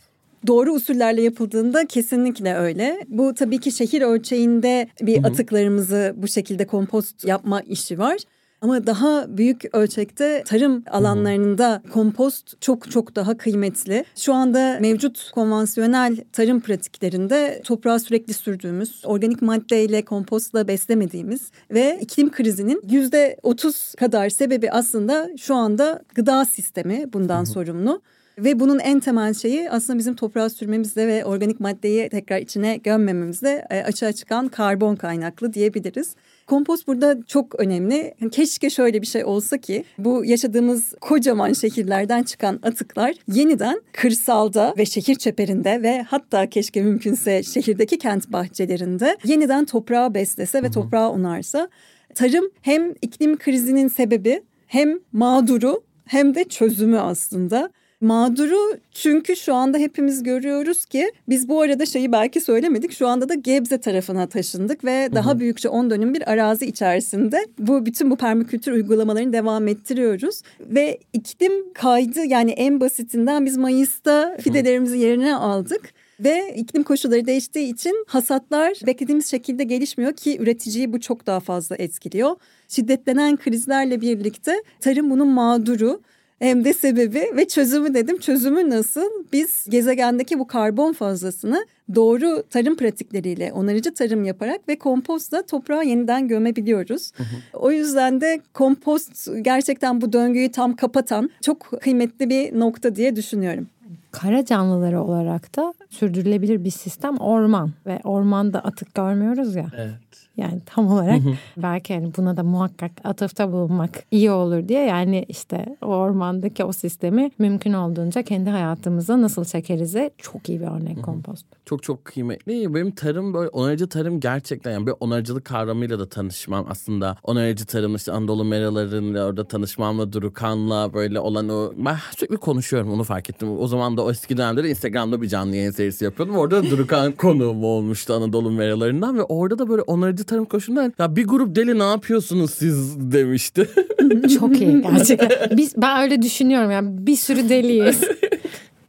Doğru usullerle yapıldığında kesinlikle öyle. Bu tabii ki şehir ölçeğinde bir Hı-hı. atıklarımızı bu şekilde kompost yapma işi var. Ama daha büyük ölçekte tarım alanlarında kompost çok çok daha kıymetli. Şu anda mevcut konvansiyonel tarım pratiklerinde toprağa sürekli sürdüğümüz, organik maddeyle kompostla beslemediğimiz ve iklim krizinin yüzde otuz kadar sebebi aslında şu anda gıda sistemi bundan sorumlu. Ve bunun en temel şeyi aslında bizim toprağa sürmemizde ve organik maddeyi tekrar içine gömmememizde e, açığa çıkan karbon kaynaklı diyebiliriz. Kompost burada çok önemli. Keşke şöyle bir şey olsa ki bu yaşadığımız kocaman şehirlerden çıkan atıklar yeniden kırsalda ve şehir çeperinde ve hatta keşke mümkünse şehirdeki kent bahçelerinde yeniden toprağı beslese ve toprağı onarsa. Tarım hem iklim krizinin sebebi hem mağduru hem de çözümü aslında. Mağduru çünkü şu anda hepimiz görüyoruz ki biz bu arada şeyi belki söylemedik. Şu anda da Gebze tarafına taşındık ve daha hı hı. büyükçe 10 dönüm bir arazi içerisinde bu bütün bu permakültür uygulamalarını devam ettiriyoruz. Ve iklim kaydı yani en basitinden biz Mayıs'ta fidelerimizi yerine aldık. Ve iklim koşulları değiştiği için hasatlar beklediğimiz şekilde gelişmiyor ki üreticiyi bu çok daha fazla etkiliyor. Şiddetlenen krizlerle birlikte tarım bunun mağduru hem de sebebi ve çözümü dedim. Çözümü nasıl? Biz gezegendeki bu karbon fazlasını doğru tarım pratikleriyle onarıcı tarım yaparak ve kompostla toprağı yeniden gömebiliyoruz. Hı hı. O yüzden de kompost gerçekten bu döngüyü tam kapatan çok kıymetli bir nokta diye düşünüyorum kara canlıları olarak da sürdürülebilir bir sistem orman ve ormanda atık görmüyoruz ya. Evet. Yani tam olarak belki yani buna da muhakkak atıfta bulunmak iyi olur diye yani işte o ormandaki o sistemi mümkün olduğunca kendi hayatımıza nasıl çekerize çok iyi bir örnek kompost. Çok çok kıymetli. Benim tarım böyle onarıcı tarım gerçekten yani bir onarıcılık kavramıyla da tanışmam aslında. Onarıcı tarım işte Anadolu meralarıyla orada tanışmamla Durukan'la böyle olan o ben sürekli konuşuyorum onu fark ettim. O zaman da o eski dönemde de Instagram'da bir canlı yayın serisi yapıyordum. Orada Durukan konuğum olmuştu Anadolu meralarından ve orada da böyle onarıcı Onarıcı tarım koşulunda ya bir grup deli ne yapıyorsunuz siz demişti. Çok iyi gerçekten. Biz, ben öyle düşünüyorum yani bir sürü deliyiz.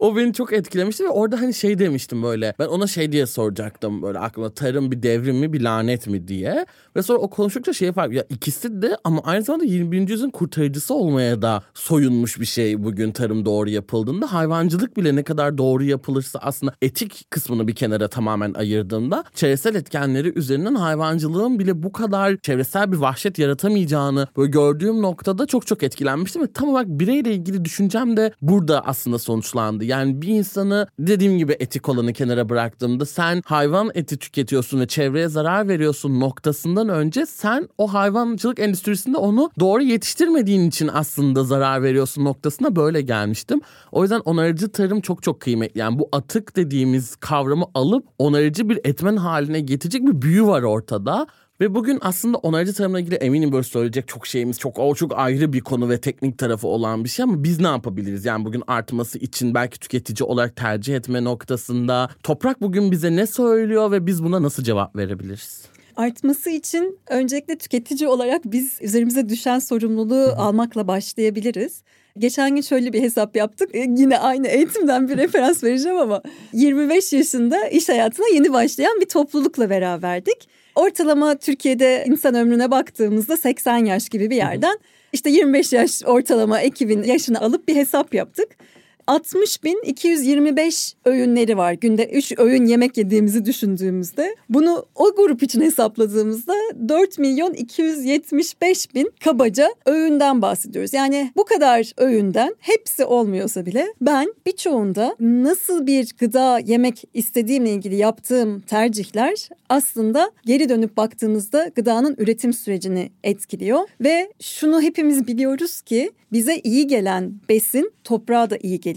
O beni çok etkilemişti ve orada hani şey demiştim böyle. Ben ona şey diye soracaktım böyle aklıma tarım bir devrim mi bir lanet mi diye. Ve sonra o konuştukça şey fark ya ikisi de ama aynı zamanda 21. yüzyılın kurtarıcısı olmaya da soyunmuş bir şey bugün tarım doğru yapıldığında. Hayvancılık bile ne kadar doğru yapılırsa aslında etik kısmını bir kenara tamamen ayırdığında çevresel etkenleri üzerinden hayvancılığın bile bu kadar çevresel bir vahşet yaratamayacağını böyle gördüğüm noktada çok çok etkilenmiştim ve tam olarak bireyle ilgili düşüncem de burada aslında sonuçlandı. Yani bir insanı dediğim gibi etik olanı kenara bıraktığımda sen hayvan eti tüketiyorsun ve çevreye zarar veriyorsun noktasından önce sen o hayvancılık endüstrisinde onu doğru yetiştirmediğin için aslında zarar veriyorsun noktasına böyle gelmiştim. O yüzden onarıcı tarım çok çok kıymetli. Yani bu atık dediğimiz kavramı alıp onarıcı bir etmen haline getirecek bir büyü var ortada. Ve bugün aslında onarıcı tarımla ilgili eminim böyle söyleyecek çok şeyimiz çok o çok ayrı bir konu ve teknik tarafı olan bir şey ama biz ne yapabiliriz? Yani bugün artması için belki tüketici olarak tercih etme noktasında toprak bugün bize ne söylüyor ve biz buna nasıl cevap verebiliriz? artması için öncelikle tüketici olarak biz üzerimize düşen sorumluluğu almakla başlayabiliriz. Geçen gün şöyle bir hesap yaptık. E, yine aynı eğitimden bir referans vereceğim ama 25 yaşında iş hayatına yeni başlayan bir toplulukla beraberdik. Ortalama Türkiye'de insan ömrüne baktığımızda 80 yaş gibi bir yerden işte 25 yaş ortalama ekibin yaşını alıp bir hesap yaptık. 60 bin 225 öğünleri var. Günde 3 öğün yemek yediğimizi düşündüğümüzde bunu o grup için hesapladığımızda 4 milyon 275 bin kabaca öğünden bahsediyoruz. Yani bu kadar öğünden hepsi olmuyorsa bile ben birçoğunda nasıl bir gıda yemek istediğimle ilgili yaptığım tercihler aslında geri dönüp baktığımızda gıdanın üretim sürecini etkiliyor ve şunu hepimiz biliyoruz ki bize iyi gelen besin toprağa da iyi geliyor.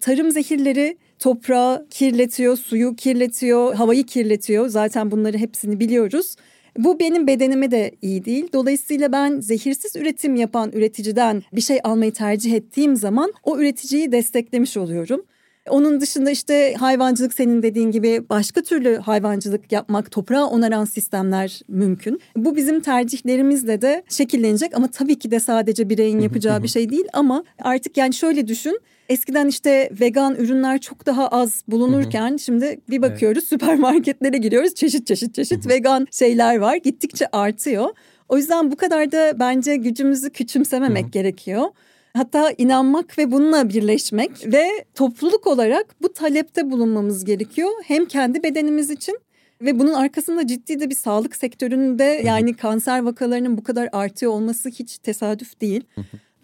Tarım zehirleri toprağı kirletiyor, suyu kirletiyor, havayı kirletiyor. Zaten bunları hepsini biliyoruz. Bu benim bedenime de iyi değil. Dolayısıyla ben zehirsiz üretim yapan üreticiden bir şey almayı tercih ettiğim zaman o üreticiyi desteklemiş oluyorum. Onun dışında işte hayvancılık senin dediğin gibi başka türlü hayvancılık yapmak, toprağı onaran sistemler mümkün. Bu bizim tercihlerimizle de şekillenecek ama tabii ki de sadece bireyin yapacağı bir şey değil ama artık yani şöyle düşün. Eskiden işte vegan ürünler çok daha az bulunurken şimdi bir bakıyoruz evet. süpermarketlere giriyoruz çeşit çeşit çeşit vegan şeyler var gittikçe artıyor. O yüzden bu kadar da bence gücümüzü küçümsememek gerekiyor. Hatta inanmak ve bununla birleşmek ve topluluk olarak bu talepte bulunmamız gerekiyor. Hem kendi bedenimiz için ve bunun arkasında ciddi de bir sağlık sektöründe yani kanser vakalarının bu kadar artıyor olması hiç tesadüf değil.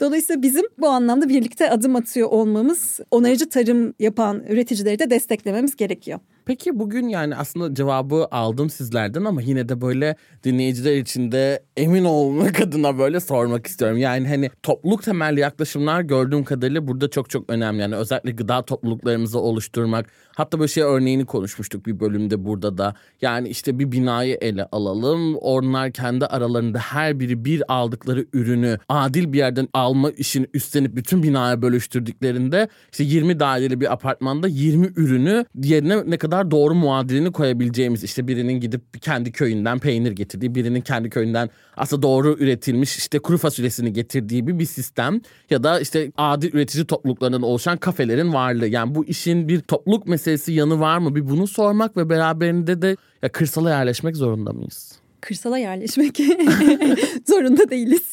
Dolayısıyla bizim bu anlamda birlikte adım atıyor olmamız onarıcı tarım yapan üreticileri de desteklememiz gerekiyor. Peki bugün yani aslında cevabı aldım sizlerden ama yine de böyle dinleyiciler için de emin olmak adına böyle sormak istiyorum. Yani hani topluluk temelli yaklaşımlar gördüğüm kadarıyla burada çok çok önemli. Yani özellikle gıda topluluklarımızı oluşturmak. Hatta böyle şey örneğini konuşmuştuk bir bölümde burada da. Yani işte bir binayı ele alalım. Onlar kendi aralarında her biri bir aldıkları ürünü adil bir yerden alma işini üstlenip bütün binaya bölüştürdüklerinde işte 20 daireli bir apartmanda 20 ürünü yerine ne kadar doğru muadilini koyabileceğimiz işte birinin gidip kendi köyünden peynir getirdiği birinin kendi köyünden aslında doğru üretilmiş işte kuru fasulyesini getirdiği bir, bir sistem ya da işte adil üretici topluluklarından oluşan kafelerin varlığı. Yani bu işin bir topluluk meselesi yanı var mı? Bir bunu sormak ve beraberinde de ya kırsala yerleşmek zorunda mıyız? Kırsala yerleşmek zorunda değiliz.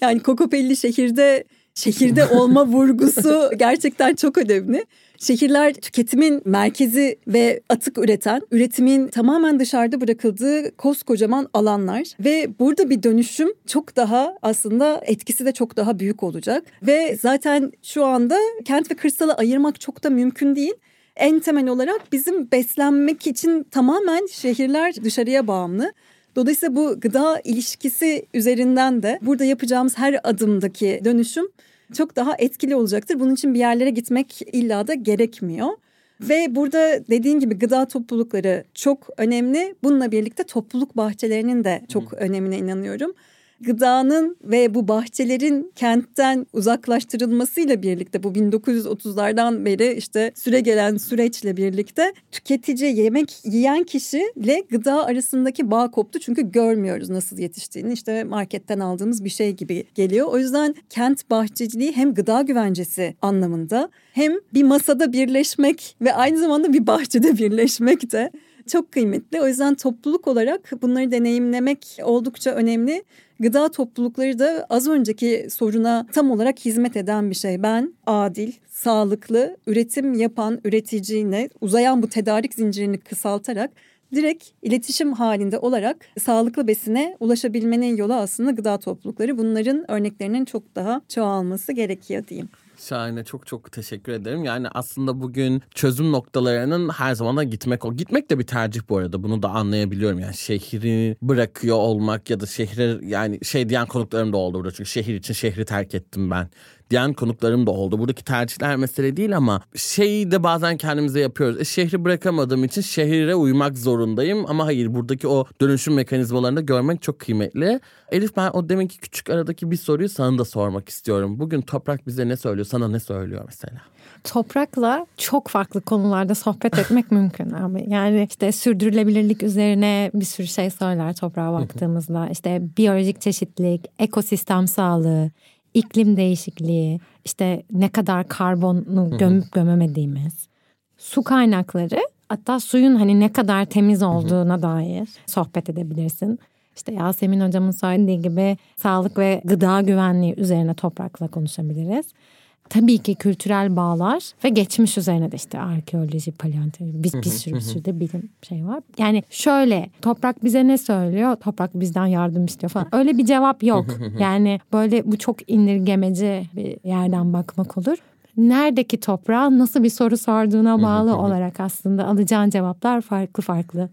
yani Kokopelli şehirde şehirde olma vurgusu gerçekten çok önemli. Şehirler tüketimin merkezi ve atık üreten, üretimin tamamen dışarıda bırakıldığı koskocaman alanlar ve burada bir dönüşüm çok daha aslında etkisi de çok daha büyük olacak ve zaten şu anda kent ve kırsalı ayırmak çok da mümkün değil. En temel olarak bizim beslenmek için tamamen şehirler dışarıya bağımlı. Dolayısıyla bu gıda ilişkisi üzerinden de burada yapacağımız her adımdaki dönüşüm çok daha etkili olacaktır. Bunun için bir yerlere gitmek illa da gerekmiyor. Ve burada dediğin gibi gıda toplulukları çok önemli. Bununla birlikte topluluk bahçelerinin de çok Hı. önemine inanıyorum gıdanın ve bu bahçelerin kentten uzaklaştırılmasıyla birlikte bu 1930'lardan beri işte süre gelen süreçle birlikte tüketici yemek yiyen kişiyle gıda arasındaki bağ koptu. Çünkü görmüyoruz nasıl yetiştiğini işte marketten aldığımız bir şey gibi geliyor. O yüzden kent bahçeciliği hem gıda güvencesi anlamında hem bir masada birleşmek ve aynı zamanda bir bahçede birleşmek de çok kıymetli. O yüzden topluluk olarak bunları deneyimlemek oldukça önemli. Gıda toplulukları da az önceki soruna tam olarak hizmet eden bir şey. Ben adil, sağlıklı, üretim yapan üreticiyle uzayan bu tedarik zincirini kısaltarak direkt iletişim halinde olarak sağlıklı besine ulaşabilmenin yolu aslında gıda toplulukları. Bunların örneklerinin çok daha çoğalması gerekiyor diyeyim. Şahane çok çok teşekkür ederim. Yani aslında bugün çözüm noktalarının her zaman gitmek o. Gitmek de bir tercih bu arada. Bunu da anlayabiliyorum. Yani şehri bırakıyor olmak ya da şehre yani şey diyen konuklarım da oldu burada. Çünkü şehir için şehri terk ettim ben diyen konuklarım da oldu. Buradaki tercihler mesele değil ama şeyi de bazen kendimize yapıyoruz. E, şehri bırakamadığım için şehire uymak zorundayım ama hayır buradaki o dönüşüm mekanizmalarını da görmek çok kıymetli. Elif ben o deminki küçük aradaki bir soruyu sana da sormak istiyorum. Bugün toprak bize ne söylüyor? Sana ne söylüyor mesela? toprakla çok farklı konularda sohbet etmek mümkün abi. Yani işte sürdürülebilirlik üzerine bir sürü şey söyler toprağa baktığımızda. İşte biyolojik çeşitlilik, ekosistem sağlığı, iklim değişikliği, işte ne kadar karbonu gömüp gömemediğimiz, su kaynakları hatta suyun hani ne kadar temiz olduğuna dair sohbet edebilirsin. İşte Yasemin hocamın söylediği gibi sağlık ve gıda güvenliği üzerine toprakla konuşabiliriz tabii ki kültürel bağlar ve geçmiş üzerine de işte arkeoloji, paleontoloji bir, bir sürü bir sürü de bilim şey var. Yani şöyle toprak bize ne söylüyor? Toprak bizden yardım istiyor falan. Öyle bir cevap yok. yani böyle bu çok indirgemeci bir yerden bakmak olur neredeki toprağa nasıl bir soru sorduğuna bağlı olarak aslında alacağın cevaplar farklı farklı.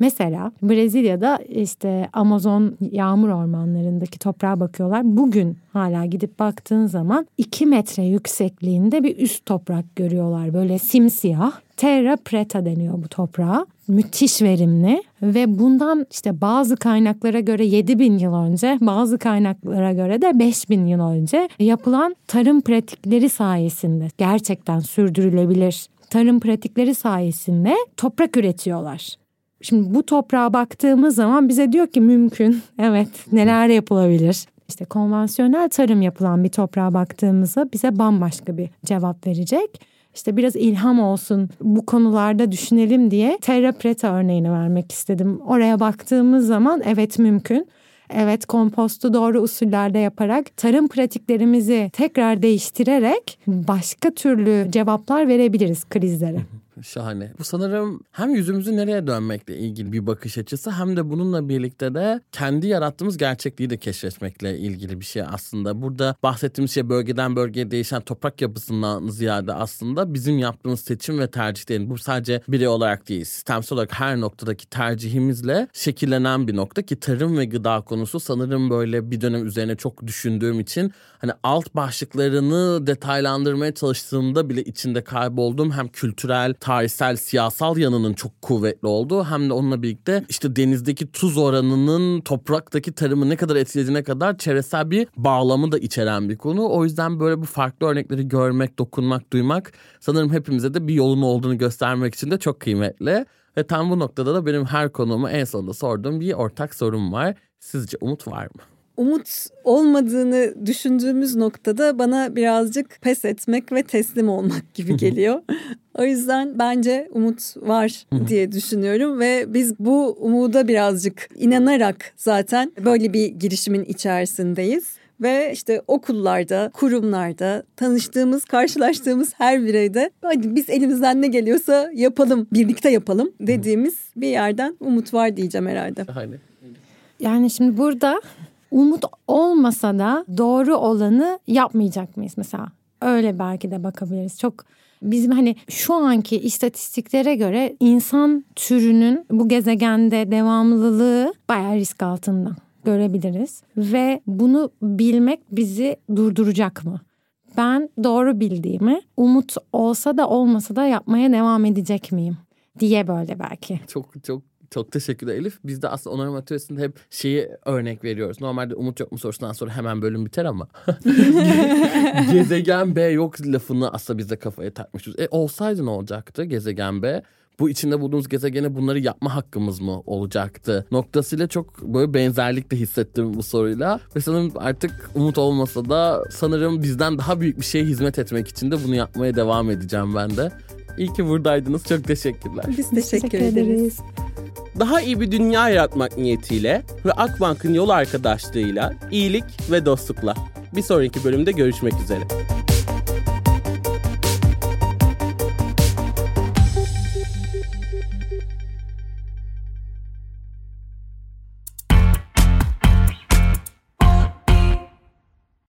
Mesela Brezilya'da işte Amazon yağmur ormanlarındaki toprağa bakıyorlar. Bugün hala gidip baktığın zaman 2 metre yüksekliğinde bir üst toprak görüyorlar. Böyle simsiyah. Terra preta deniyor bu toprağa. Müthiş verimli ve bundan işte bazı kaynaklara göre 7 bin yıl önce bazı kaynaklara göre de 5 bin yıl önce yapılan tarım pratikleri sayesinde gerçekten sürdürülebilir tarım pratikleri sayesinde toprak üretiyorlar. Şimdi bu toprağa baktığımız zaman bize diyor ki mümkün. Evet neler yapılabilir? İşte konvansiyonel tarım yapılan bir toprağa baktığımızda bize bambaşka bir cevap verecek. İşte biraz ilham olsun bu konularda düşünelim diye Terra Preta örneğini vermek istedim. Oraya baktığımız zaman evet mümkün. Evet kompostu doğru usullerde yaparak tarım pratiklerimizi tekrar değiştirerek başka türlü cevaplar verebiliriz krizlere. Şahane. Bu sanırım hem yüzümüzü nereye dönmekle ilgili bir bakış açısı hem de bununla birlikte de kendi yarattığımız gerçekliği de keşfetmekle ilgili bir şey aslında. Burada bahsettiğimiz şey bölgeden bölgeye değişen toprak yapısından ziyade aslında bizim yaptığımız seçim ve tercihlerin bu sadece birey olarak değil sistemsel olarak her noktadaki tercihimizle şekillenen bir nokta ki tarım ve gıda konusu sanırım böyle bir dönem üzerine çok düşündüğüm için hani alt başlıklarını detaylandırmaya çalıştığımda bile içinde kaybolduğum hem kültürel, tarihsel, siyasal yanının çok kuvvetli olduğu hem de onunla birlikte işte denizdeki tuz oranının topraktaki tarımı ne kadar etkilediğine kadar çevresel bir bağlamı da içeren bir konu. O yüzden böyle bu farklı örnekleri görmek, dokunmak, duymak sanırım hepimize de bir yolun olduğunu göstermek için de çok kıymetli. Ve tam bu noktada da benim her konuğumu en sonunda sorduğum bir ortak sorum var. Sizce umut var mı? Umut olmadığını düşündüğümüz noktada bana birazcık pes etmek ve teslim olmak gibi geliyor. o yüzden bence umut var diye düşünüyorum ve biz bu umuda birazcık inanarak zaten böyle bir girişimin içerisindeyiz. Ve işte okullarda, kurumlarda tanıştığımız, karşılaştığımız her bireyde hadi biz elimizden ne geliyorsa yapalım, birlikte yapalım dediğimiz bir yerden umut var diyeceğim herhalde. Yani şimdi burada umut olmasa da doğru olanı yapmayacak mıyız mesela? Öyle belki de bakabiliriz. Çok bizim hani şu anki istatistiklere göre insan türünün bu gezegende devamlılığı bayağı risk altında görebiliriz ve bunu bilmek bizi durduracak mı? Ben doğru bildiğimi umut olsa da olmasa da yapmaya devam edecek miyim diye böyle belki. Çok çok çok teşekkürler Elif. Biz de aslında onarım atölyesinde hep şeyi örnek veriyoruz. Normalde umut yok mu sorusundan sonra hemen bölüm biter ama. gezegen B yok lafını aslında biz de kafaya takmışız. E olsaydı ne olacaktı gezegen B? Bu içinde bulduğumuz gezegene bunları yapma hakkımız mı olacaktı? Noktasıyla çok böyle benzerlik de hissettim bu soruyla. Ve sanırım artık umut olmasa da sanırım bizden daha büyük bir şeye hizmet etmek için de bunu yapmaya devam edeceğim ben de. İyi ki buradaydınız. Çok teşekkürler. Biz teşekkür, teşekkür ederiz. Daha iyi bir dünya yaratmak niyetiyle ve Akbank'ın yol arkadaşlığıyla iyilik ve dostlukla. Bir sonraki bölümde görüşmek üzere.